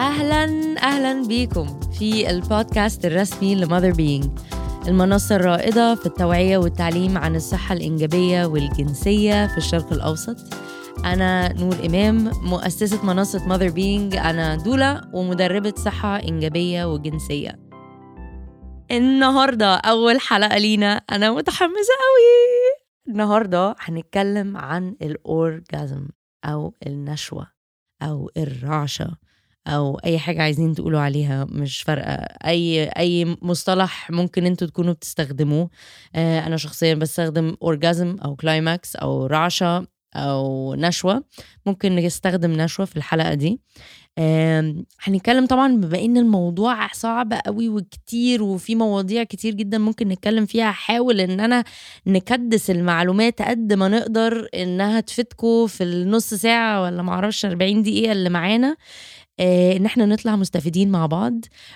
أهلا أهلا بيكم في البودكاست الرسمي لماذر بينج المنصة الرائدة في التوعية والتعليم عن الصحة الإنجابية والجنسية في الشرق الأوسط. أنا نور إمام مؤسسة منصة ماذر بينج أنا دولا ومدربة صحة إنجابية وجنسية. النهاردة أول حلقة لينا. أنا متحمسة قوي النهاردة هنتكلم عن ال orgasm أو النشوة أو الرعشة. أو أي حاجة عايزين تقولوا عليها مش فارقة. أي أي مصطلح ممكن أنتوا تكونوا بتستخدموه. آه، أنا شخصيا بستخدم اورجازم أو كلايماكس أو رعشة أو نشوة. ممكن نستخدم نشوة في الحلقة دي. هنتكلم طبعا بما إن الموضوع صعب قوي وكتير وفي مواضيع كتير جدا ممكن نتكلم فيها هحاول إن أنا نكدس المعلومات قد ما نقدر إنها تفيدكم في النص ساعة ولا معرفش 40 دقيقة اللي معانا. إن إحنا نطلع مستفيدين مع بعض.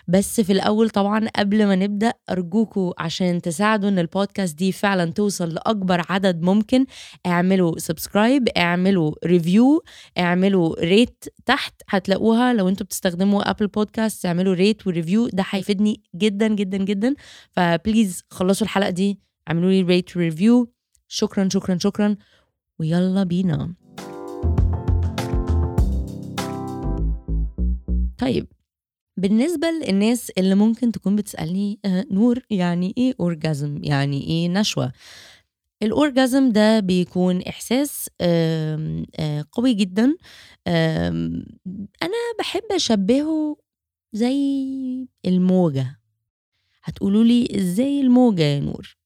بس في الأول طبعا قبل ما نبدأ أرجوكوا عشان تساعدوا إن البودكاست دي فعلا توصل لأكبر عدد ممكن اعملوا subscribe اعملوا review اعملوا rate تحت هتلاقوها. لو أنتوا بتستخدموا Apple Podcast اعملوا rate و review ده هيفيدني جدا جدا جدا. ف please خلصوا الحلقة دي اعملوا لي rate و review شكرا شكرا شكرا. ويلا بينا. طيب بالنسبة للناس اللي ممكن تكون بتسألني آه، نور يعني إيه orgasm يعني إيه نشوة؟ ال orgasm ده بيكون إحساس آم، آه، قوي جدا أنا بحب أشبهه زي الموجة. هتقولوا لي إزاي الموجة يا نور؟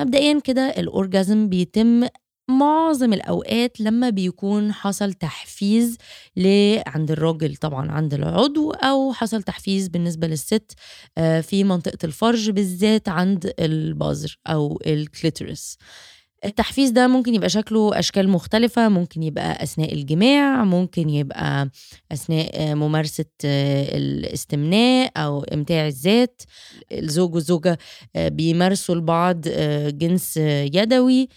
مبدئيا كده ال orgasm بيتم معظم الأوقات لما بيكون حصل تحفيز عند الراجل طبعا عند العضو أو حصل تحفيز بالنسبة للست آه، في منطقة الفرج بالذات عند البظر أو ال clitoris التحفيز ده ممكن يبقى شكله أشكال مختلفة ممكن يبقى أثناء الجماع ممكن يبقى أثناء آه، ممارسة آه، الاستمناء أو إمتاع الذات. الزوج والزوجة آه، بيمارسوا لبعض جنس يدوي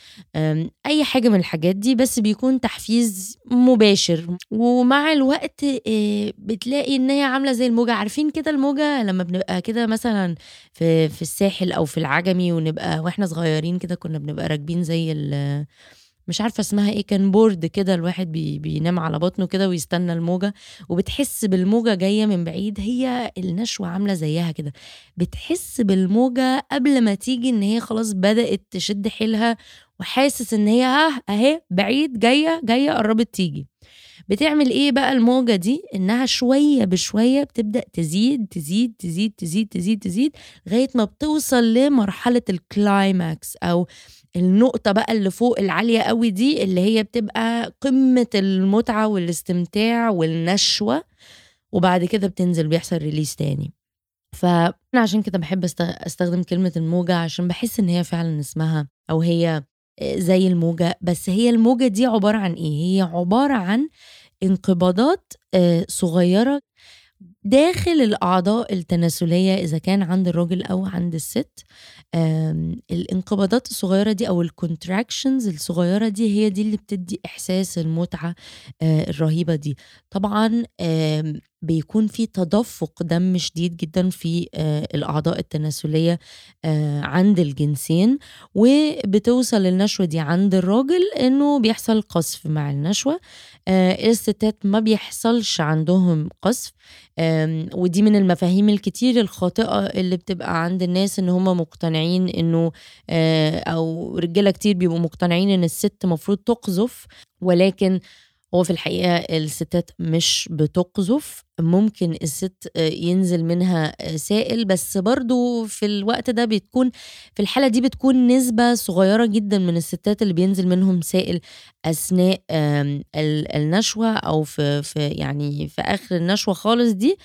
أي حاجة من الحاجات دي بس بيكون تحفيز مباشر. ومع الوقت بتلاقي إن هي عاملة زي الموجة. عارفين كده الموجة؟ لما بنبقى كده مثلا في في الساحل أو في العجمي ونبقى وإحنا صغيرين كده كنا بنبقى راكبين زي ال- مش عارفة اسمها إيه كان board كده الواحد بي بينام على بطنه كده ويستنى الموجة وبتحس بالموجة جاية من بعيد هي النشوة عاملة زيها كده. بتحس بالموجة قبل ما تيجي إن هي خلاص بدأت تشد حيلها وحاسس إن هي ها أهي بعيد جاية جاية قربت تيجي. بتعمل إيه بقى الموجة دي؟ إنها شوية بشوية بتبدأ تزيد تزيد تزيد تزيد تزيد تزيد لغاية ما بتوصل لمرحلة ال climax أو النقطة بقى اللي فوق العالية قوي دي اللي هي بتبقى قمة المتعة والاستمتاع والنشوة وبعد كده بتنزل بيحصل ريليس تاني. فانا عشان كده بحب أستخدم كلمة الموجة عشان بحس إن هي فعلا اسمها أو هي زي الموجة. بس هي الموجة دي عبارة عن إيه؟ هي عبارة عن انقباضات آه، صغيرة داخل الأعضاء التناسلية إذا كان عند الراجل أو عند الست الانقباضات الصغيرة دي أو الكونتراكشنز الصغيرة دي هي دي اللي بتدي إحساس المتعة آه، الرهيبة دي. طبعا بيكون في تدفق دم شديد جدا في آه، الأعضاء التناسلية آه، عند الجنسين وبتوصل النشوة دي عند الراجل إنه بيحصل قصف مع النشوة. آه، الستات ما بيحصلش عندهم قصف. ودي من المفاهيم الكتير الخاطئة اللي بتبقى عند الناس إن هم مقتنعين إنه أو رجالة كتير بيبقوا مقتنعين إن الست مفروض تقذف. ولكن هو في الحقيقة الستات مش بتقذف ممكن الست ينزل منها سائل بس برضو في الوقت ده بتكون في الحالة دي بتكون نسبة صغيرة جدا من الستات اللي بينزل منهم سائل أثناء النشوة أو في, في يعني في آخر النشوة خالص دي.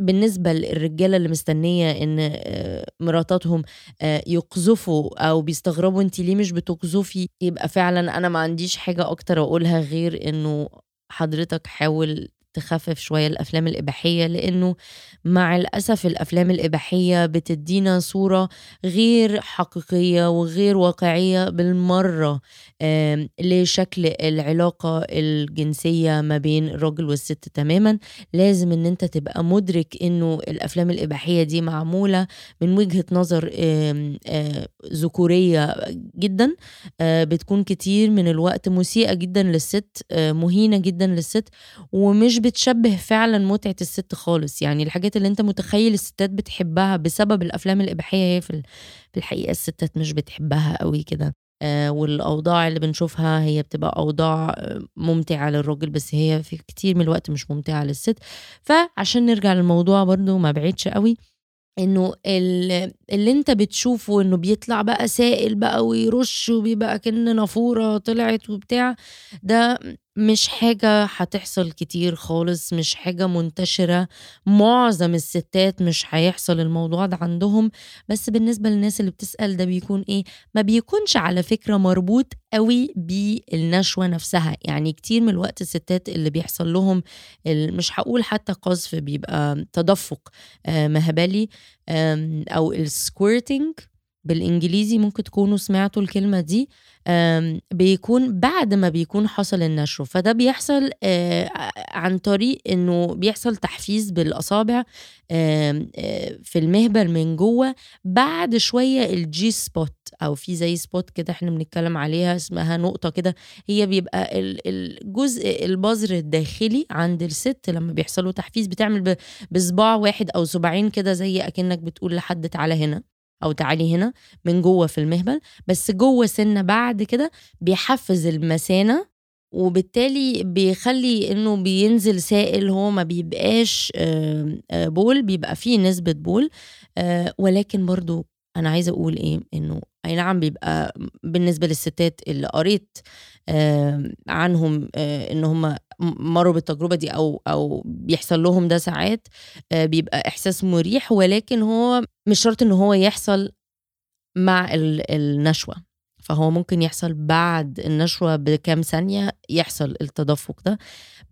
بالنسبة للرجالة اللي مستنية إن آه، مراتاتهم آه، يقذفوا أو بيستغربوا انت ليه مش بتقذفي يبقى فعلا أنا ما عنديش حاجة أكتر أقولها غير إنه حضرتك حاول تخفف شوية الأفلام الإباحية لأنه مع الأسف الأفلام الإباحية بتدينا صورة غير حقيقية وغير واقعية بالمرة لشكل العلاقة الجنسية ما بين الراجل والست تماما. لازم إن أنت تبقى مدرك إنه الأفلام الإباحية دي معمولة من وجهة نظر ذكورية جدا بتكون كتير من الوقت مسيئة جدا للست مهينة جدا للست ومش بتشبه فعلا متعة الست خالص. يعني الحاجات اللي انت متخيل الستات بتحبها بسبب الأفلام الإباحية هي في ال- في الحقيقة الستات مش بتحبها قوي كده. آه، والأوضاع اللي بنشوفها هي بتبقى أوضاع آه، ممتعة للراجل بس هي في كتير من الوقت مش ممتعة للست. فعشان نرجع للموضوع برضو ما بعيدش قوي إنه ال- اللي انت بتشوفه إنه بيطلع بقى سائل بقى ويرش وبيبقى كأن نافورة طلعت وبتاع ده مش حاجة هتحصل كتير خالص مش حاجة منتشرة. معظم الستات مش هيحصل الموضوع ده عندهم. بس بالنسبة للناس اللي بتسأل ده بيكون إيه؟ ما بيكونش على فكرة مربوط قوي بالنشوة نفسها. يعني كتير من الوقت الستات اللي بيحصل لهم مش هقول حتى قذف بيبقى تدفق آه، مهبلي أو ال squirting بالإنجليزي ممكن تكونوا سمعتوا الكلمة دي بيكون بعد ما بيكون حصل النشوة. فده بيحصل آه، عن طريق إنه بيحصل تحفيز بالأصابع آه، في المهبل من جوه. بعد شوية ال G-spot أو في زي spot كده إحنا بنتكلم عليها اسمها نقطة كده هي بيبقى ال- الجزء البذر الداخلي عند الست لما بيحصل له تحفيز بتعمل بصباع واحد أو صباعين كده زي أكنك بتقول لحد تعالى هنا. أو تعالي هنا من جوه في المهبل. بس جوه سنة بعد كده بيحفز المثانة وبالتالي بيخلي إنه بينزل سائل هو ما بيبقاش آه، بول بيبقى فيه نسبة بول. آه، ولكن برضو أنا عايزة أقول إيه إنه أي نعم بيبقى بالنسبة للستات اللي قريت عنهم آه، إن هم مروا بالتجربة دي أو أو بيحصل لهم ده ساعات آه، بيبقى إحساس مريح ولكن هو مش شرط إن هو يحصل مع ال- النشوة. فهو ممكن يحصل بعد النشوة بكام ثانية يحصل التدفق ده.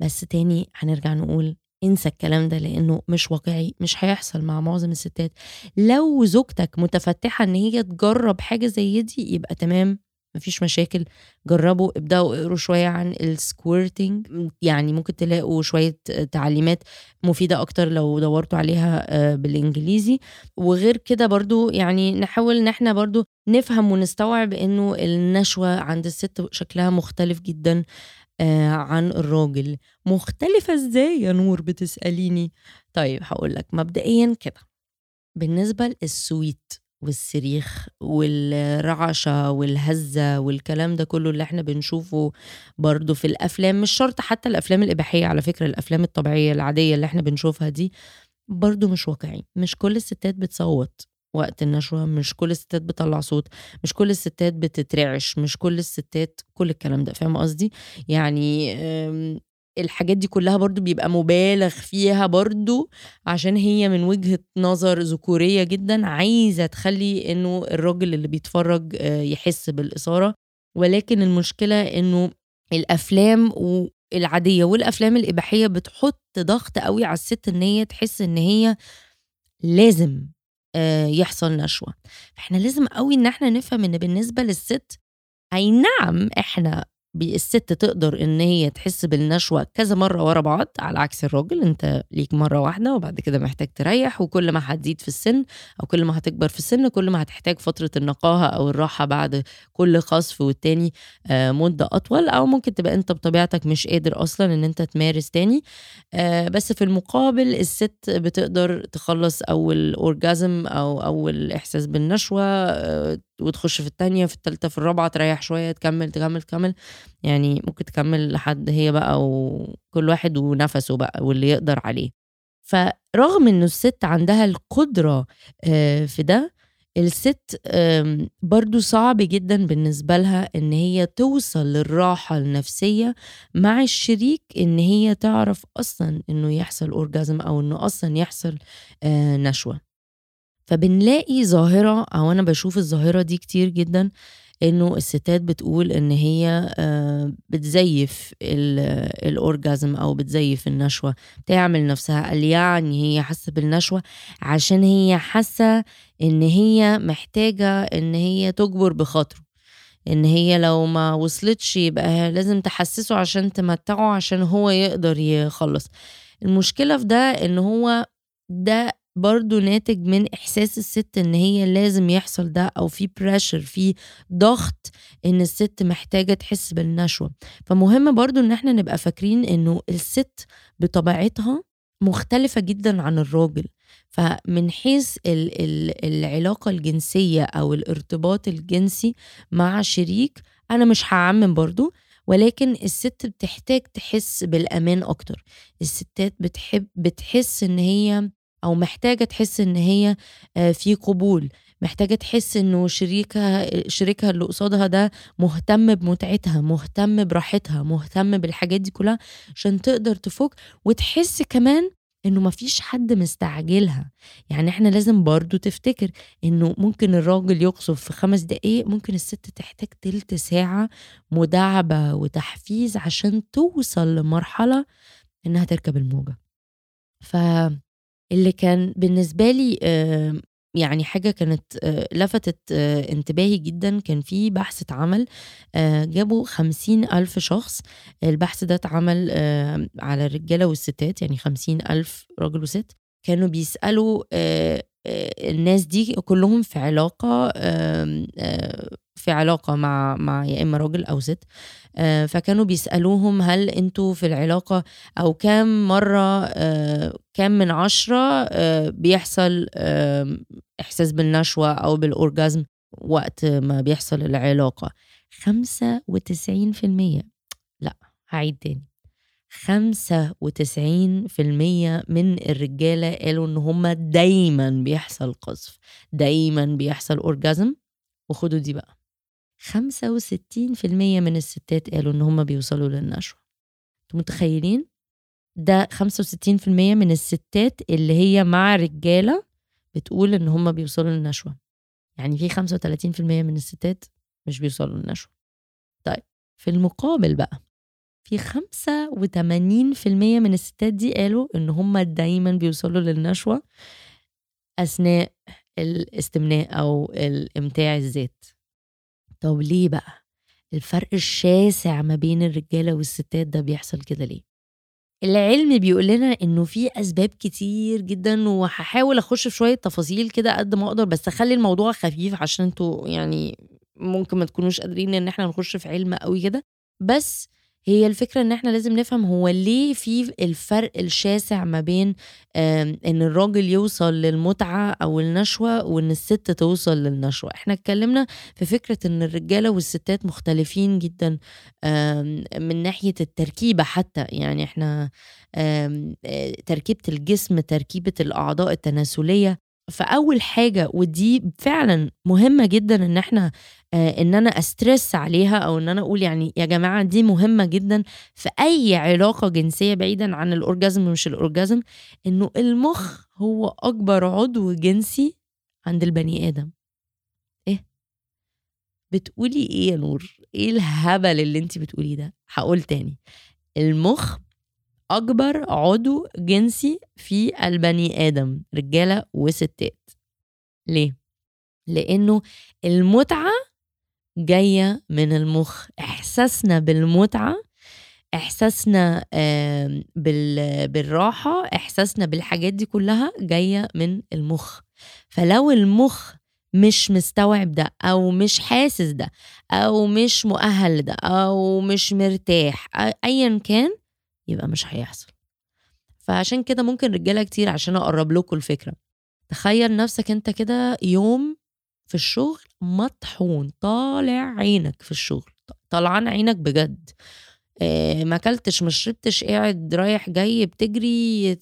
بس تاني هنرجع نقول انسى الكلام ده لأنه مش واقعي مش هيحصل مع معظم الستات. لو زوجتك متفتحة إن هي تجرب حاجة زي دي يبقى تمام. مفيش مشاكل جربوا ابدأوا اقروا شوية عن السكويرتنج يعني ممكن تلاقوا شوية تعليمات مفيدة أكتر لو دورتوا عليها آه، بالإنجليزي. وغير كده برضو يعني نحاول إن إحنا برضو نفهم ونستوعب إنه النشوة عند الست شكلها مختلف جدا آه، عن الراجل. مختلفة إزاي يا نور بتسأليني؟ طيب هقول لك مبدئيا كده. بالنسبة للسويت والصريخ والرعشة والهزة والكلام ده كله اللي إحنا بنشوفه برضو في الأفلام مش شرط حتى الأفلام الإباحية على فكرة الأفلام الطبيعية العادية اللي إحنا بنشوفها دي برضو مش واقعي مش كل الستات بتصوت وقت النشوة مش كل الستات بتطلع صوت مش كل الستات بتترعش مش كل الستات كل الكلام ده فاهم قصدي؟ يعني أم، الحاجات دي كلها برضو بيبقى مبالغ فيها برضو عشان هي من وجهة نظر ذكورية جدا عايزة تخلي إنه الراجل اللي بيتفرج آه، يحس بالإثارة. ولكن المشكلة إنه الأفلام العادية والأفلام الإباحية بتحط ضغط قوي على الست إن هي تحس إن هي لازم آه، يحصل نشوة. إحنا لازم قوي إن إحنا نفهم إن بالنسبة للست أي نعم إحنا الست تقدر إن هي تحس بالنشوة كذا مرة ورا بعض على عكس الراجل أنت ليك مرة واحدة وبعد كده محتاج تريح وكل ما هتزيد في السن أو كل ما هتكبر في السن كل ما هتحتاج فترة النقاهة أو الراحة بعد كل خصف والتاني آه، مدة أطول أو ممكن تبقى أنت بطبيعتك مش قادر أصلا إن أنت تمارس تاني. آه، بس في المقابل الست بتقدر تخلص أول اورجازم أو أول إحساس بالنشوة آه، وتخش في التانية في التالتة في الرابعة تريح شوية تكمل تكمل تكمل. يعني ممكن تكمل لحد هي بقى وكل واحد ونفسه بقى واللي يقدر عليه. فرغم إنه الست عندها القدرة آه، في ده الست برضو صعب جدا بالنسبة لها إن هي توصل للراحة النفسية مع الشريك إن هي تعرف أصلا إنه يحصل أورجازم أو إنه أصلا يحصل آه، نشوة. فبنلاقي ظاهرة أو أنا بشوف الظاهرة دي كتير جدا إنه الستات بتقول إن هي آم، بتزيف الأورجازم أو بتزيف النشوة تعمل نفسها قال يعني هي حاسة بالنشوة عشان هي حاسة إن هي محتاجة إن هي تجبر بخاطره. إن هي لو ما وصلتش يبقى لازم تحسسه عشان تمتعه عشان هو يقدر يخلص. المشكلة في ده إن هو ده برضو ناتج من إحساس الست إن هي لازم يحصل ده أو في بريشر في ضغط إن الست محتاجة تحس بالنشوة. فمهم برضو إن إحنا نبقى فاكرين إنه الست بطبيعتها مختلفة جدا عن الراجل. فمن حيث ال ال العلاقة الجنسية أو الارتباط الجنسي مع شريك أنا مش هعمم برضو ولكن الست بتحتاج تحس بالأمان أكتر. الستات بتحب بتحس إن هي أو محتاجة تحس إن هي آه، في قبول. محتاجة تحس إنه شريكها شريكها اللي قصادها ده مهتم بمتعتها مهتم براحتها مهتم بالحاجات دي كلها عشان تقدر تفوق وتحس كمان إنه مفيش حد مستعجلها. يعني إحنا لازم برضو تفتكر إنه ممكن الراجل يقصف في خمس دقايق ممكن الست تحتاج تلت ساعة مداعبة وتحفيز عشان توصل لمرحلة إنها تركب الموجة. فاللي كان بالنسبة لي يعني حاجة كانت لفتت انتباهي جدا. كان في بحث اتعمل جابوا خمسين ألف شخص. البحث ده اتعمل على الرجالة والستات يعني خمسين ألف راجل وست. كانوا بيسألوا الناس دي كلهم في علاقة في علاقة مع مع يا إما راجل أو ست فكانوا بيسألوهم هل أنتوا في العلاقة أو كام مرة كام من عشرة بيحصل إحساس بالنشوة أو بالأورجازم وقت ما بيحصل في المية. لا هعيد تاني. خمسة وتسعين في المية من الرجالة قالوا إن هما دايما بيحصل قذف دايما بيحصل أورجازم وخدوا دي بقى. خمسة وستين في المية من الستات قالوا إن هما بيوصلوا للنشوة. أنتوا متخيلين؟ ده خمسة وستين في المية من الستات اللي هي مع رجالة بتقول إن هما بيوصلوا للنشوة. يعني في خمسة وتلاتين في المية من الستات مش بيوصلوا للنشوة. طيب في المقابل بقى في خمسة وتمانين في المية من الستات دي قالوا إن هما دايما بيوصلوا للنشوة أثناء الاستمناء أو الإمتاع الذات. طب ليه بقى؟ الفرق الشاسع ما بين الرجالة والستات ده بيحصل كده ليه؟ العلم بيقول لنا إنه في أسباب كتير جدا وهحاول أخش في شوية تفاصيل كده قد ما أقدر بس اخلي الموضوع خفيف عشان أنتوا يعني ممكن ما تكونوش قادرين إن إحنا نخش في علم قوي كده. بس هي الفكرة إن إحنا لازم نفهم هو ليه في الفرق الشاسع ما بين إن الراجل يوصل للمتعة أو النشوة وإن الست توصل للنشوة. إحنا اتكلمنا في فكرة إن الرجالة والستات مختلفين جدا من ناحية التركيبة حتى. يعني إحنا تركيبة الجسم تركيبة الأعضاء التناسلية. فأول حاجة ودي فعلا مهمة جدا إن إحنا آه إن أنا أسترس عليها أو إن أنا أقول يعني يا جماعة دي مهمة جدا في أي علاقة جنسية بعيدا عن الأورجازم مش الأورجازم إنه المخ هو أكبر عضو جنسي عند البني آدم. إيه؟ بتقولي إيه يا نور؟ إيه الهبل اللي انت بتقوليه ده؟ هقول تاني. المخ أكبر عضو جنسي في البني آدم رجالة وستات. ليه؟ لأنه المتعة جاية من المخ. إحساسنا بالمتعة إحساسنا بالراحة إحساسنا بالحاجات دي كلها جاية من المخ. فلو المخ مش مستوعب ده أو مش حاسس ده أو مش مؤهل لده أو مش مرتاح ايا كان يبقى مش هيحصل. فعشان كده ممكن رجالة كتير عشان أقرب لكم الفكرة. تخيل نفسك أنت كده يوم في الشغل مطحون طالع عينك في الشغل طلعان عينك بجد. آه، ما اكلتش ما شربتش قاعد رايح جاي بتجري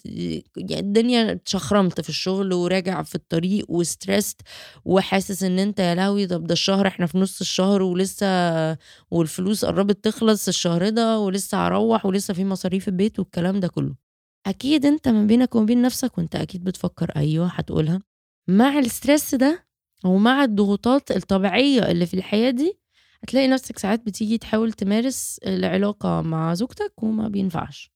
الدنيا اتخرمت في الشغل وراجع في الطريق و stressed وحاسس إن أنت يا لهوي طب ده الشهر إحنا في نص الشهر ولسه والفلوس قربت تخلص الشهر ده ولسه هروح ولسه في مصاريف البيت والكلام ده كله. أكيد أنت ما بينك وما بين نفسك وأنت أكيد بتفكر أيوه هتقولها مع ال stress ده ومع الضغوطات الطبيعية اللي في الحياة دي هتلاقي نفسك ساعات بتيجي تحاول تمارس العلاقة مع زوجتك وما بينفعش.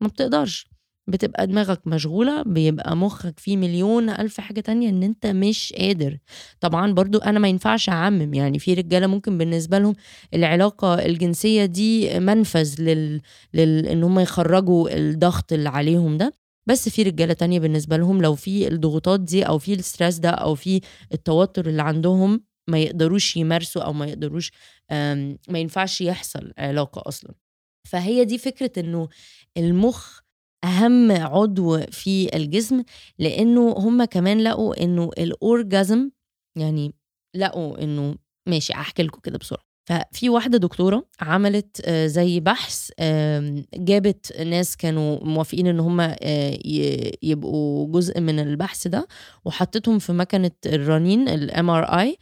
ما بتقدرش. بتبقى دماغك مشغولة بيبقى مخك فيه مليون ألف حاجة تانية إن أنت مش قادر. طبعا برضو أنا ما ينفعش أعمم يعني في رجالة ممكن بالنسبة لهم العلاقة الجنسية دي منفذ لل... لل... إن هم يخرجوا الضغط اللي عليهم ده. بس في رجالة تانية بالنسبة لهم لو في الضغوطات دي أو في الستريس ده أو في التوتر اللي عندهم ما يقدروش يمارسوا أو ما يقدروش ما ينفعش يحصل علاقة أصلا. فهي دي فكرة إنه المخ أهم عضو في الجسم لإنه هم كمان لقوا إنه الاورجازم يعني لقوا إنه ماشي احكي لكم كده بسرعة. ففي واحدة دكتورة عملت آه، زي بحث جابت ناس كانوا موافقين إن هم آه، يبقوا جزء من البحث ده وحطتهم في مكنة الرنين ال MRI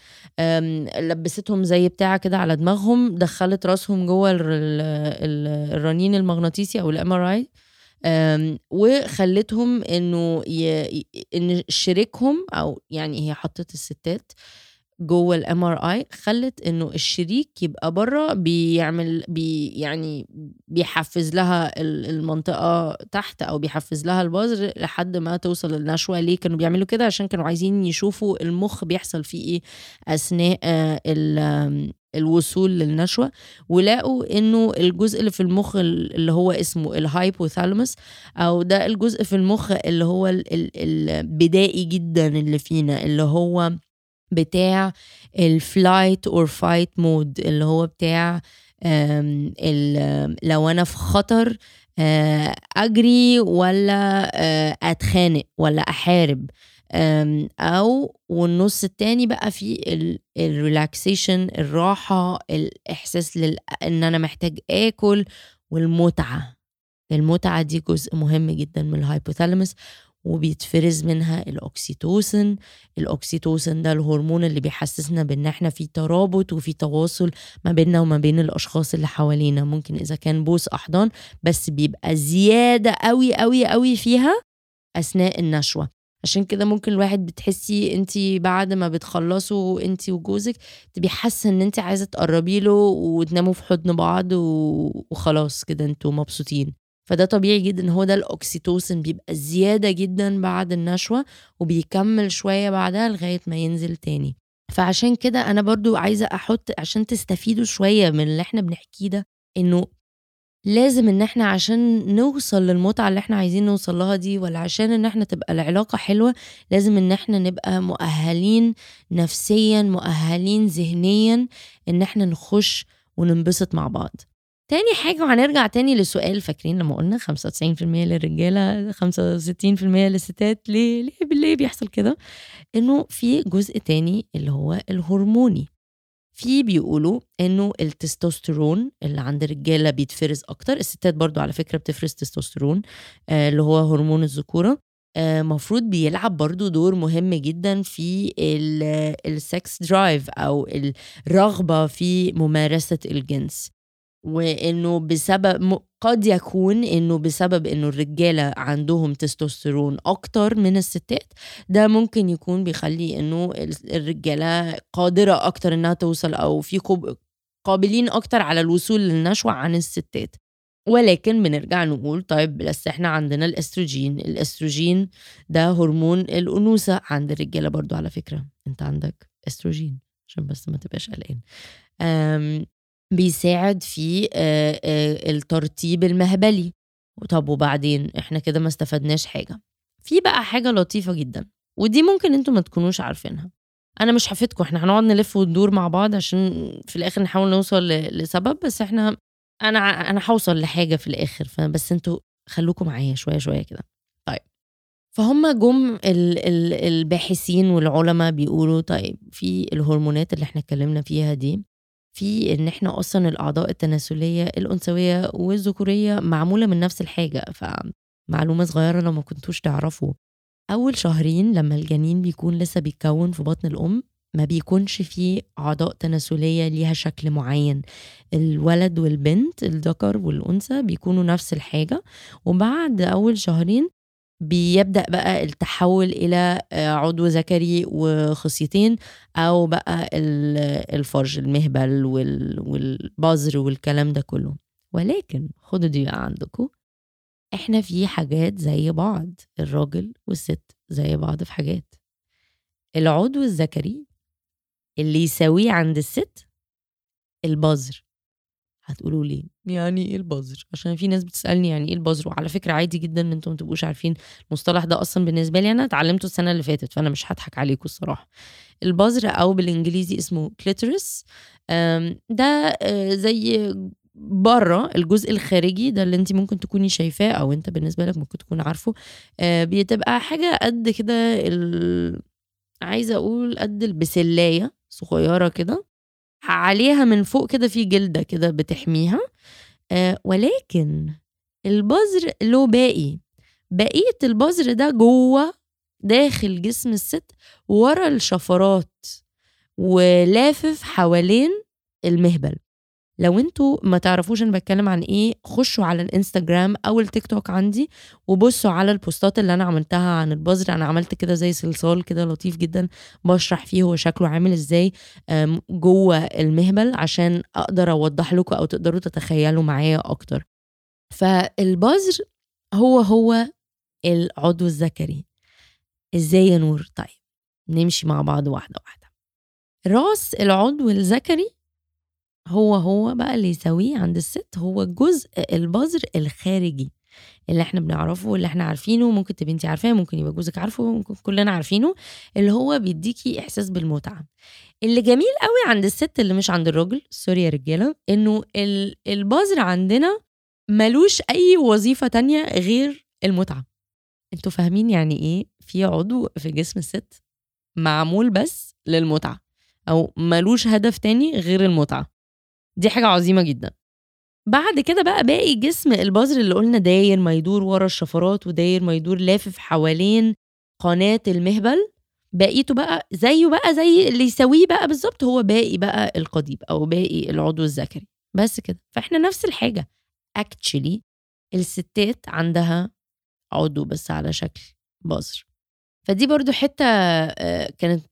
لبستهم زي بتاع كده على دماغهم دخلت راسهم جوه الرنين المغناطيسي أو ال MRI وخلتهم إنه إن شريكهم أو يعني هي حطت الستات جوه ال MRI خلت إنه الشريك يبقى بره بيعمل بي يعني بيحفز لها المنطقة تحت أو بيحفز لها البظر لحد ما توصل للنشوه ليه كانوا بيعملوا كده عشان كانوا عايزين يشوفوا المخ بيحصل فيه إيه أثناء الوصول للنشوه ولقوا إنه الجزء اللي في المخ اللي هو اسمه ال hypothalamus أو ده الجزء في المخ اللي هو البدائي جدا اللي فينا اللي هو بتاع ال flight or fight mode اللي هو بتاع لو أنا في خطر آه، أجري ولا آه، أتخانق ولا أحارب أو والنص التاني بقى في ال relaxation الراحة الإحساس. إن أنا محتاج آكل والمتعة المتعة دي جزء مهم جدا من ال hypothalamus وبيتفرز منها ال oxytocin ال oxytocin ده الهرمون اللي بيحسسنا بإن إحنا في ترابط وفي تواصل ما بيننا وما بين الأشخاص اللي حوالينا. ممكن إذا كان بوس أحضان بس بيبقى زيادة قوي قوي قوي فيها أثناء النشوة. عشان كده ممكن الواحد بتحسي انت بعد ما بتخلصوا انت وجوزك تبقي حاسة إن انت عايزة تقربي له وتناموا في حضن بعض وخلاص كده أنتوا مبسوطين. فده طبيعي جدا هو ده الاوكسيتوسن بيبقى زيادة جدا بعد النشوة وبيكمل شوية بعدها لغاية ما ينزل تاني. فعشان كده أنا برضو عايزة أحط عشان تستفيدوا شوية من اللي إحنا بنحكيه ده إنه لازم إن إحنا عشان نوصل للمتعة اللي إحنا عايزين نوصل لها دي ولا عشان إن إحنا تبقى العلاقة حلوة لازم إن إحنا نبقى مؤهلين نفسيا مؤهلين ذهنيا إن إحنا نخش وننبسط مع بعض. تاني حاجة وهنرجع تاني للسؤال فاكرين لما قلنا 95% للرجالة 65% للستات؟ ليه؟ ليه ليه بيحصل كده؟ إنه في جزء تاني اللي هو الهرموني. في بيقولوا إنه التستوستيرون اللي عند الرجالة بيتفرز أكتر. الستات برضو على فكرة بتفرز تستوستيرون آه اللي هو هرمون الذكورة. المفروض آه بيلعب برضو دور مهم جدا في ال sex drive أو الرغبة في ممارسة الجنس. وإنه بسبب قد يكون إنه بسبب إنه الرجالة عندهم تستوستيرون أكتر من الستات ده ممكن يكون بيخلي إنه الرجالة قادرة أكتر إنها توصل أو في قابلين أكتر على الوصول للنشوة عن الستات. ولكن بنرجع نقول طيب بس إحنا عندنا الأستروجين الأستروجين ده هرمون الأنوثة عند الرجالة برضو على فكرة. أنت عندك أستروجين عشان بس ما تبقاش قلقان. بيساعد في الترطيب المهبلي. طب وبعدين؟ إحنا كده ما استفدناش حاجة. في بقى حاجة لطيفة جدا ودي ممكن أنتوا ما تكونوش عارفينها. أنا مش هفيدكم إحنا هنقعد نلف وندور مع بعض عشان في الآخر نحاول نوصل لسبب بس إحنا أنا أنا هوصل لحاجة في الآخر فبس أنتوا خلوكم معايا شوية شوية كده. طيب. فهم جم الباحثين والعلماء بيقولوا طيب في الهرمونات اللي إحنا اتكلمنا فيها دي في إن إحنا أصلا الأعضاء التناسلية الأنثوية والذكورية معمولة من نفس الحاجة فمعلومة صغيرة لو ما كنتوش تعرفوا. أول شهرين لما الجنين بيكون لسه بيتكون في بطن الأم ما بيكونش فيه أعضاء تناسلية ليها شكل معين. الولد والبنت الذكر والأنثى بيكونوا نفس الحاجة. وبعد أول شهرين بيبدأ بقى التحول إلى آه، عضو ذكري وخصيتين أو بقى الفرج المهبل والبذر والكلام ده كله. ولكن خدوا دي بقى عندكم. إحنا في حاجات زي بعض الراجل والست زي بعض في حاجات. العضو الذكري اللي يساويه عند الست البذر. هتقولوا ليه؟ يعني إيه البذر؟ عشان في ناس بتسألني يعني إيه البذر؟ وعلى فكرة عادي جدا إن أنتم ما تبقوش عارفين المصطلح ده أصلا بالنسبة لي. أنا اتعلمته السنة اللي فاتت فأنا مش هضحك عليكم الصراحة. البذر أو بالإنجليزي اسمه كليتورس ده آه، زي بره الجزء الخارجي ده اللي أنت ممكن تكوني شايفاه أو أنت بالنسبة لك ممكن تكون عارفه. آه، بتبقى حاجة قد كده ال... عايزة أقول قد البسلاية صغيرة كده. عليها من فوق كده في جلدة كده بتحميها. آه ولكن البذر له باقي. بقية البذر ده جوه داخل جسم الست ورا الشفرات ولافف حوالين المهبل. لو أنتوا ما تعرفوش أنا بتكلم عن إيه خشوا على الانستجرام أو التيك توك عندي وبصوا على البوستات اللي أنا عملتها عن البذر. أنا عملت كده زي صلصال كده لطيف جدا بشرح فيه هو شكله عامل إزاي جوه المهبل عشان أقدر اوضح لكم أو تقدروا تتخيلوا معايا أكتر. فالبذر هو هو العضو الذكري. إزاي يا نور؟ طيب نمشي مع بعض واحدة واحدة. راس العضو الذكري هو هو بقى اللي يساويه عند الست هو الجزء البذر الخارجي اللي إحنا بنعرفه اللي إحنا عارفينه ممكن تبقي انت عارفاه ممكن يبقى جوزك عارفه ممكن كلنا عارفينه اللي هو بيديكي احساس بالمتعة. اللي جميل قوي عند الست اللي مش عند الراجل سوري يا رجالة انه البذر عندنا ملوش أي وظيفة تانية غير المتعة. أنتوا فاهمين يعني إيه في عضو في جسم الست معمول بس للمتعة أو ملوش هدف تاني غير المتعة؟ دي حاجة عظيمة جدا. بعد كده بقى باقي جسم البذر اللي قلنا داير ما يدور ورا الشفرات وداير ما يدور لافف حوالين قناة المهبل. بقيته بقى زيه بقى زي اللي يساويه بقى بالظبط هو باقي بقى القضيب أو باقي العضو الذكري. بس كده. فإحنا نفس الحاجة. actually الستات عندها عضو بس على شكل بظر. فدي برضو حتة آه، كانت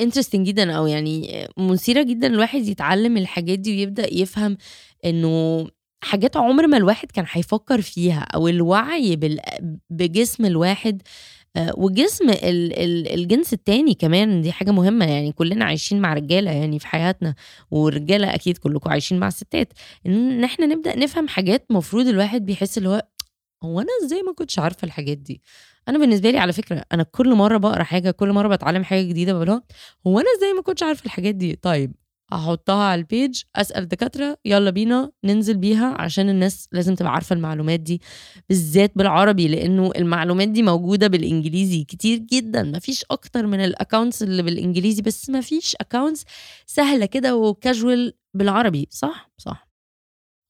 interesting جدا أو يعني مثيرة جدا الواحد يتعلم الحاجات دي ويبدأ يفهم إنه حاجات عمر ما الواحد كان هيفكر فيها أو الوعي بجسم الواحد آه، وجسم الجنس التاني كمان. دي حاجة مهمة يعني كلنا عايشين مع رجالة يعني في حياتنا والرجالة أكيد كلكم عايشين مع الستات إن إحنا نبدأ نفهم حاجات مفروض الواحد بيحس اللي هو هو أنا إزاي ما كنتش عارفة الحاجات دي؟ أنا بالنسبة لي على فكرة أنا كل مرة بقرا حاجة كل مرة بتعلم حاجة جديدة بقولها هو أنا إزاي ما كنتش عارفة الحاجات دي؟ طيب احطها على ال page أسأل دكاترة يلا بينا ننزل بيها عشان الناس لازم تبقى عارفة المعلومات دي بالذات بالعربي لأنه المعلومات دي موجودة بالإنجليزي كتير جدا مفيش أكتر من ال accounts اللي بالإنجليزي بس مفيش accounts سهلة كده وكاجوال بالعربي صح؟ صح.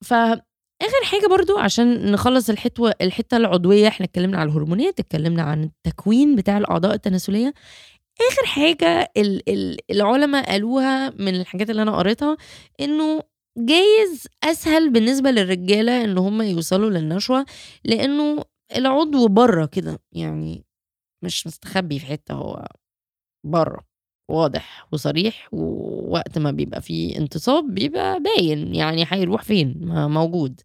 ف آخر حاجة برضو عشان نخلص الحته الحتة العضوية إحنا اتكلمنا على الهرمونات اتكلمنا عن التكوين بتاع الأعضاء التناسلية. آخر حاجة العلماء قالوها من الحاجات اللي أنا قريتها إنه جايز أسهل بالنسبة للرجالة إن هم يوصلوا للنشوة لأنه العضو بره كده يعني مش مستخبي في حتة هو بره واضح وصريح ووقت ما بيبقى فيه انتصاب بيبقى باين يعني هيروح فين موجود.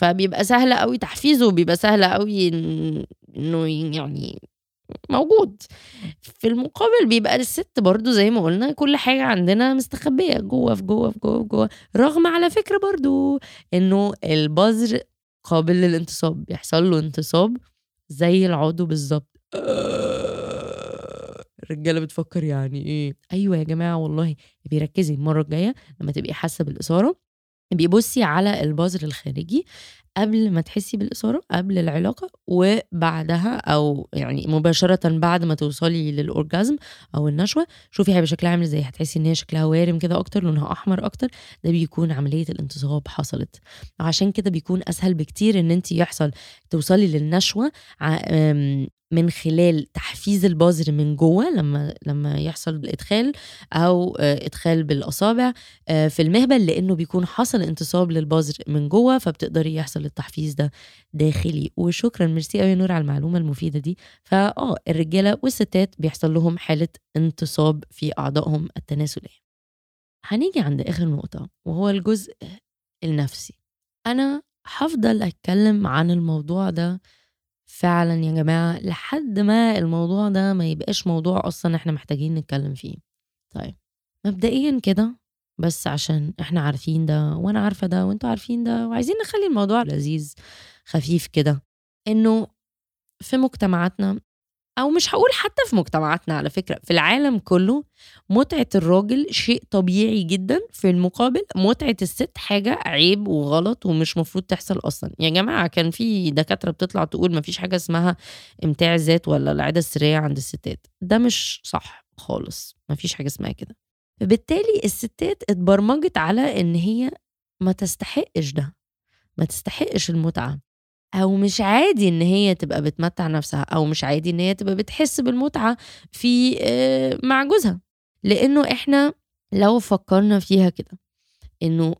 فبيبقى سهل قوي تحفيزه بيبقى سهل قوي إنه يعني موجود. في المقابل بيبقى الست برضو زي ما قلنا كل حاجة عندنا مستخبية جوه في جوه في جوه في جوه. رغم على فكرة برضو إنه البذر قابل للانتصاب بيحصل له انتصاب زي العضو بالظبط. الرجالة بتفكر يعني إيه؟ أيوه يا جماعة والله بيركزي المرة الجاية لما تبقي حاسة بالإثارة. بيبصي على البذر الخارجي قبل ما تحسي بالإثارة قبل العلاقة وبعدها أو يعني مباشرة بعد ما توصلي للأورجازم أو النشوة شوفي هيبقى شكلها عامل إزاي. هتحسي إن هي شكلها وارم كده أكتر لونها أحمر أكتر. ده بيكون عملية الانتصاب حصلت. عشان كده بيكون أسهل بكتير إن أنت يحصل توصلي للنشوة من خلال تحفيز البذر من جوه لما لما يحصل الإدخال أو آه، إدخال بالأصابع آه، في المهبل لأنه بيكون حصل انتصاب للبذر من جوه فبتقدري يحصل التحفيز ده داخلي. وشكرا ميرسي قوي يا نور على المعلومة المفيدة دي. فاه الرجالة والستات بيحصل لهم حالة انتصاب في أعضائهم التناسلية. هنيجي عند آخر نقطة وهو الجزء النفسي. أنا هفضل أتكلم عن الموضوع ده فعلا يا جماعة لحد ما الموضوع ده ما يبقاش موضوع أصلا إحنا محتاجين نتكلم فيه. طيب مبدئيا كده بس عشان إحنا عارفين ده وأنا عارفة ده وأنتوا عارفين ده وعايزين نخلي الموضوع لذيذ خفيف كده إنه في مجتمعاتنا أو مش هقول حتى في مجتمعاتنا على فكرة في العالم كله متعة الراجل شيء طبيعي جدا في المقابل متعة الست حاجة عيب وغلط ومش مفروض تحصل أصلا. يا جماعة كان في دكاترة بتطلع تقول مفيش حاجة اسمها امتاع الذات ولا العادة السرية عند الستات. ده مش صح خالص مفيش حاجة اسمها كده. فبالتالي الستات اتبرمجت على إن هي ما تستحقش ده ما تستحقش المتعة. أو مش عادي إن هي تبقى بتمتع نفسها أو مش عادي إن هي تبقى بتحس بالمتعة في آه، مع جوزها. لأنه إحنا لو فكرنا فيها كده إنه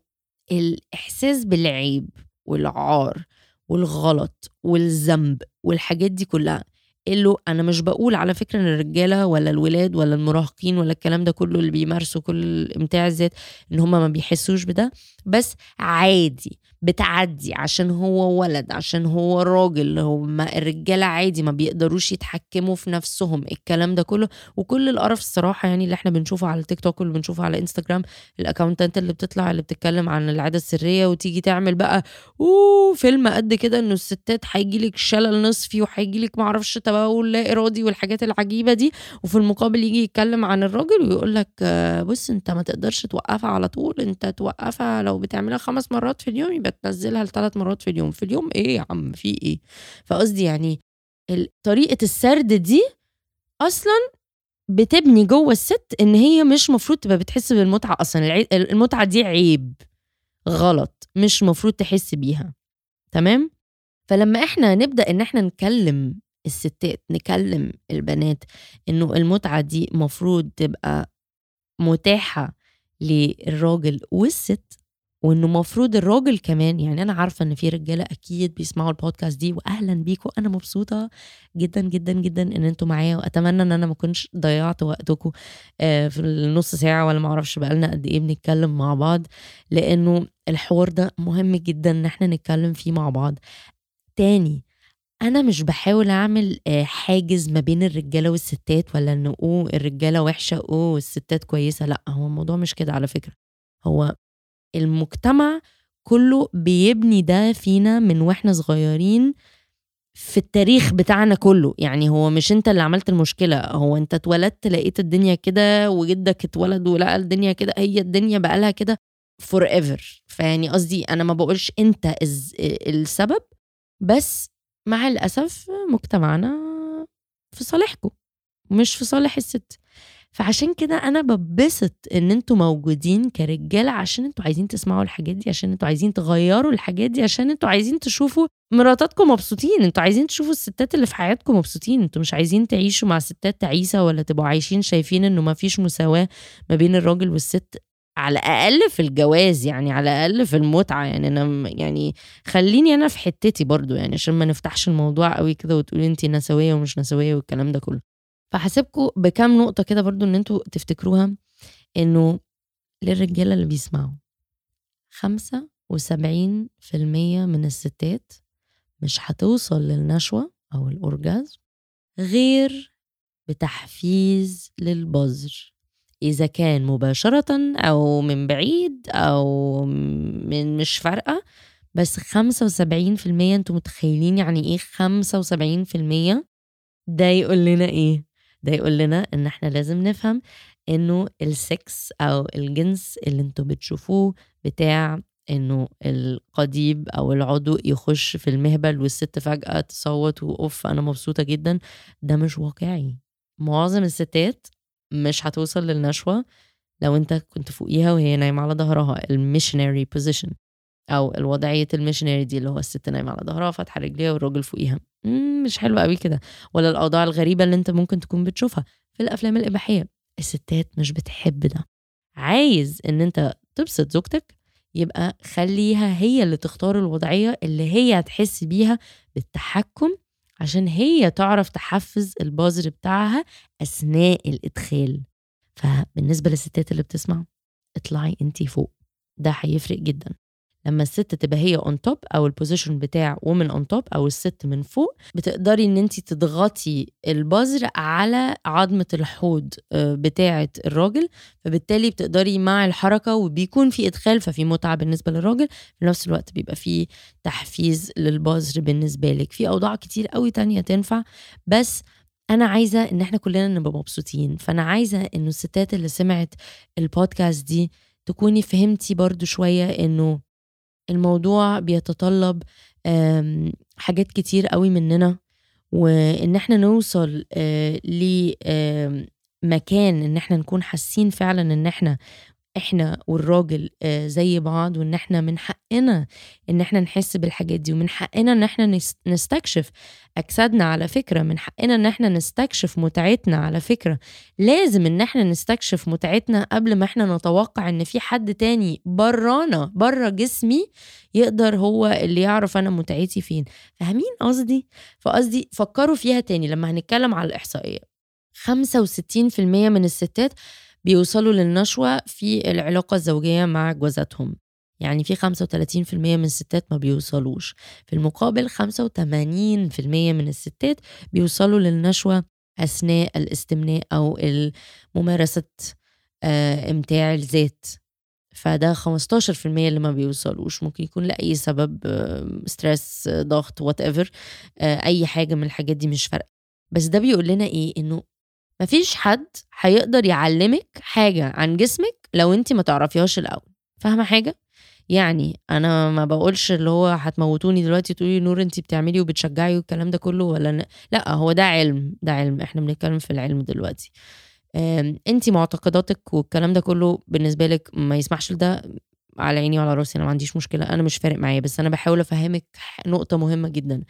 الإحساس بالعيب والعار والغلط والذنب والحاجات دي كلها اللي أنا مش بقول على فكرة إن الرجالة ولا الولاد ولا المراهقين ولا الكلام ده كله اللي بيمارسوا كل امتاع الذات إن هم ما بيحسوش بده بس عادي بتعدي عشان هو ولد عشان هو راجل هو ما الرجالة عادي ما بيقدروش يتحكموا في نفسهم الكلام ده كله. وكل القرف الصراحة يعني اللي إحنا بنشوفه على تيك توك واللي بنشوفه على إنستجرام الأكونتات اللي بتطلع اللي بتتكلم عن العادة السرية وتيجي تعمل بقى أوه فيلم قد كده إنه الستات هيجي لك شلل نصفي وهيجي لك معرفش تبول لا ارادي والحاجات العجيبة دي. وفي المقابل يجي يتكلم عن الراجل ويقول لك بص أنت ما تقدرش توقفها على طول. أنت توقفها لو بتعملها خمس مرات في اليوم يبقى تنزلها لثلاث مرات في اليوم. في اليوم إيه يا عم؟ في إيه؟ فقصدي يعني طريقة السرد دي أصلا بتبني جوه الست إن هي مش مفروض تبقى بتحس بالمتعة أصلا. المتعة دي عيب. غلط. مش مفروض تحس بيها. تمام؟ فلما إحنا نبدأ إن إحنا نكلم الستات نكلم البنات إنه المتعة دي مفروض تبقى متاحة للراجل والست وإنه مفروض الراجل كمان يعني أنا عارفة إن في رجالة أكيد بيسمعوا البودكاست دي واهلا بيكم أنا مبسوطة جدا جدا جدا إن أنتم معايا وأتمنى إن أنا ما كنتش ضيعت وقتكم آه، في النص ساعة ولا ما أعرفش بقالنا قد إيه بنتكلم مع بعض لأنه الحوار ده مهم جدا إن إحنا نتكلم فيه مع بعض. تاني أنا مش بحاول أعمل آه، حاجز ما بين الرجالة والستات ولا إنه أوه الرجالة وحشة أوه الستات كويسة لأ هو الموضوع مش كده على فكرة. هو المجتمع كله بيبني ده فينا من وإحنا صغيرين في التاريخ بتاعنا كله. يعني هو مش أنت اللي عملت المشكلة هو أنت اتولدت لقيت الدنيا كده وجدك اتولد ولقى الدنيا كده هي الدنيا بقالها كده forever فيعني قصدي أنا ما بقولش أنت السبب بس مع الأسف مجتمعنا في صالحكم مش في صالح الست. فعشان كده أنا ببسط إن أنتوا موجودين كرجالة عشان أنتوا عايزين تسمعوا الحاجات دي عشان أنتوا عايزين تغيروا الحاجات دي عشان أنتوا عايزين تشوفوا مراتاتكم مبسوطين. أنتوا عايزين تشوفوا الستات اللي في حياتكم مبسوطين. أنتوا مش عايزين تعيشوا مع ستات تعيسه ولا تبقوا عايشين شايفين إنه ما فيش مساواة ما بين الراجل والست. على الاقل في الجواز يعني على الاقل في المتعة. يعني أنا يعني خليني أنا في حتتي برضو يعني عشان ما نفتحش الموضوع قوي كده وتقولي انت نسوية ومش نسوية والكلام ده كله. فحاسبكم بكام نقطة كده برضو إن أنتوا تفتكروها إنه للرجالة اللي بيسمعوا خمسة وسبعين في المية من الستات مش هتوصل للنشوة أو الأورجازم غير بتحفيز للبذر. إذا كان مباشرة أو من بعيد أو من مش فارقة بس خمسة وسبعين في المية أنتوا متخيلين يعني إيه خمسة وسبعين في المية؟ ده يقول لنا إيه؟ ده يقول لنا إن إحنا لازم نفهم إنه السكس أو الجنس اللي أنتوا بتشوفوه بتاع إنه القضيب أو العضو يخش في المهبل والست فجأة تصوت وأوف أنا مبسوطة جدا. ده مش واقعي. معظم الستات مش هتوصل للنشوة لو انت كنت فوقيها وهي نايمة على ظهرها ال missionary position أو الوضعية ال missionary دي اللي هو الست نايمة على ظهرها فاتحة رجليها والراجل فوقيها. مش حلوة قوي كده. ولا الأوضاع الغريبة اللي انت ممكن تكون بتشوفها في الأفلام الإباحية. الستات مش بتحب ده. عايز إن انت تبسط زوجتك يبقى خليها هي اللي تختار الوضعية اللي هي هتحس بيها بالتحكم عشان هي تعرف تحفز البظر بتاعها أثناء الإدخال. فبالنسبة للستات اللي بتسمع اطلعي انتي فوق. ده هيفرق جدا. لما الست تبقى هي on top أو ال position بتاع woman on top أو الست من فوق بتقدري إن انت تضغطي البظر على عظمة الحوض آه، بتاعة الراجل. فبالتالي بتقدري مع الحركة وبيكون في إدخال ففي متعة بالنسبة للراجل في نفس الوقت بيبقى في تحفيز للبذر بالنسبة لك. في أوضاع كتير قوي تانية تنفع. بس أنا عايزة إن إحنا كلنا نبقى مبسوطين. فأنا عايزة إنه الستات اللي سمعت البودكاست دي تكوني فهمتي برضو شوية إنه الموضوع بيتطلب حاجات كتير قوي مننا وإن إحنا نوصل آه، لمكان إن إحنا نكون حاسين فعلا إن إحنا إحنا والراجل آه، زي بعض وإن إحنا من حقنا إن إحنا نحس بالحاجات دي ومن حقنا إن إحنا نستكشف. أجسادنا على فكرة من حقنا إن إحنا نستكشف متعتنا على فكرة. لازم إن إحنا نستكشف متعتنا قبل ما إحنا نتوقع إن في حد تاني برانا بره جسمي يقدر هو اللي يعرف أنا متعتي فين. فاهمين قصدي؟ فقصدي فكروا فيها تاني. لما هنتكلم على الإحصائية 65% من الستات بيوصلوا للنشوة في العلاقة الزوجية مع أجوازاتهم. يعني في 35% من الستات ما بيوصلوش. في المقابل 85% من الستات بيوصلوا للنشوة أثناء الاستمناء أو ممارسة آه، إمتاع الذات. فده 15% اللي ما بيوصلوش. ممكن يكون لأي سبب stress ضغط whatever أي حاجة من الحاجات دي مش فارقة. بس ده بيقول لنا إيه؟ إنه مفيش حد هيقدر يعلمك حاجة عن جسمك لو انت ما تعرفيهاش الأول. فاهمة حاجة؟ يعني أنا ما بقولش اللي هو هتموتوني دلوقتي تقولي نور انت بتعملي وبتشجعي والكلام ده كله ولا ن... لا هو ده علم ده علم. إحنا بنتكلم في العلم دلوقتي. انت معتقداتك والكلام ده كله بالنسبة لك ما يسمحش لده على عيني وعلى راسي أنا ما عنديش مشكلة أنا مش فارق معايا. بس أنا بحاول أفهمك نقطة مهمة جدا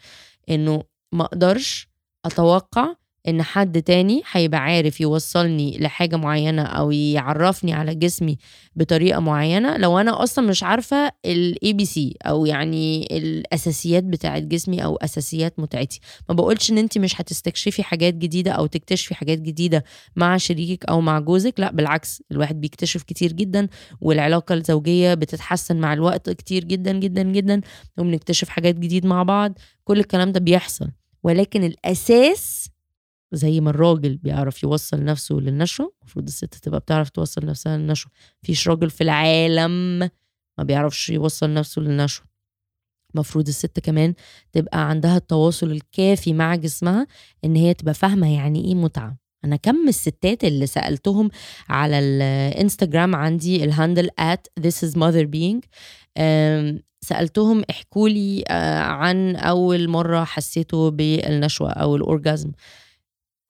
إنه ما أقدرش أتوقع إن حد تاني هيبقى عارف يوصلني لحاجة معينة أو يعرفني على جسمي بطريقة معينة. لو أنا أصلا مش عارفة ال ABC أو يعني الأساسيات بتاعه جسمي أو أساسيات متعتي ما بقولش إن انت مش هتستكشفي حاجات جديدة أو تكتشفي حاجات جديدة مع شريكك أو مع جوزك لا بالعكس الواحد بيكتشف كتير جدا والعلاقة الزوجية بتتحسن مع الوقت كتير جدا جدا جدا وبنكتشف حاجات جديد مع بعض. كل الكلام ده بيحصل ولكن الأساس زي ما الراجل بيعرف يوصل نفسه للنشوة المفروض الست تبقى بتعرف توصل نفسها للنشوة مفيش راجل في العالم ما بيعرفش يوصل نفسه للنشوة المفروض الست كمان تبقى عندها التواصل الكافي مع جسمها إن هي تبقى فاهمة يعني إيه متعة. أنا كم الستات اللي سألتهم على الإنستجرام عندي الهاندل at this is mother being سألتهم احكوا لي آه، عن أول مرة حسيتوا بالنشوة أو الاورجازم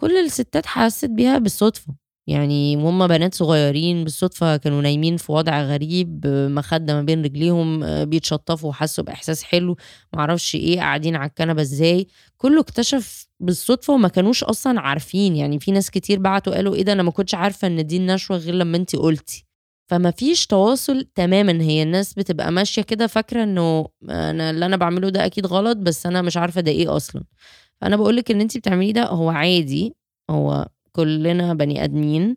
كل الستات حست بيها بالصدفة. يعني وهم بنات صغيرين بالصدفة كانوا نايمين في وضع غريب مخدة ما بين رجليهم بيتشطفوا وحسوا بإحساس حلو معرفش إيه قاعدين على الكنبة إزاي. كله اكتشف بالصدفة وما كانوش أصلا عارفين. يعني في ناس كتير بعتوا قالوا إيه ده أنا ما كنتش عارفة إن دي النشوة غير لما أنت قلتي. فما فيش تواصل تماما. هي الناس بتبقى ماشية كده فاكرة إنه أنا اللي أنا بعمله ده أكيد غلط بس أنا مش عارفة ده إيه أصلا. فأنا بقول لك ان انت بتعمليه ده هو عادي. هو كلنا بني آدمين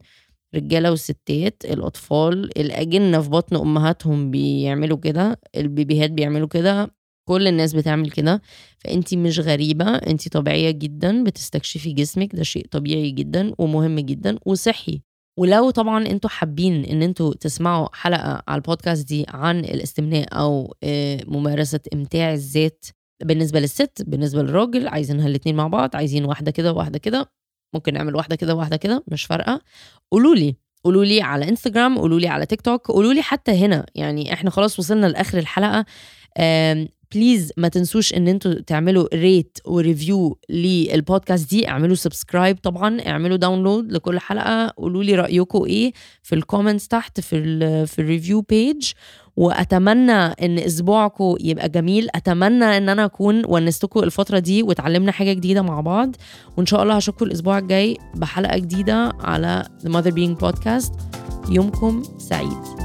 رجالة وستات الأطفال الأجنة في بطن أمهاتهم بيعملوا كده البيبيهات بيعملوا كده كل الناس بتعمل كده. فانت مش غريبة انت طبيعية جدا بتستكشفي جسمك ده شيء طبيعي جدا ومهم جدا وصحي. ولو طبعا أنتوا حابين إن أنتوا تسمعوا حلقة على البودكاست دي عن الاستمناء أو آه، ممارسة إمتاع الذات بالنسبة للست بالنسبة للراجل عايزينها الاثنين مع بعض عايزين واحدة كده وواحدة كده. ممكن نعمل واحدة كده وواحدة كده مش فارقة. قولوا لي قولوا لي على انستغرام قولوا لي على تيك توك قولوا لي حتى هنا. يعني إحنا خلاص وصلنا لآخر الحلقة. please ما تنسوش إن أنتوا تعملوا rate و review لل podcast دي. اعملوا subscribe طبعا. اعملوا download لكل حلقة. قولوا لي رايكم إيه في ال comments تحت في ال في ال review page وأتمنى إن اسبوعكم يبقى جميل. أتمنى إن أنا أكون ونستكم الفترة دي وتعلمنا حاجة جديدة مع بعض. وإن شاء الله هشوفكم الأسبوع الجاي بحلقة جديدة على The Mother Being Podcast. يومكم سعيد.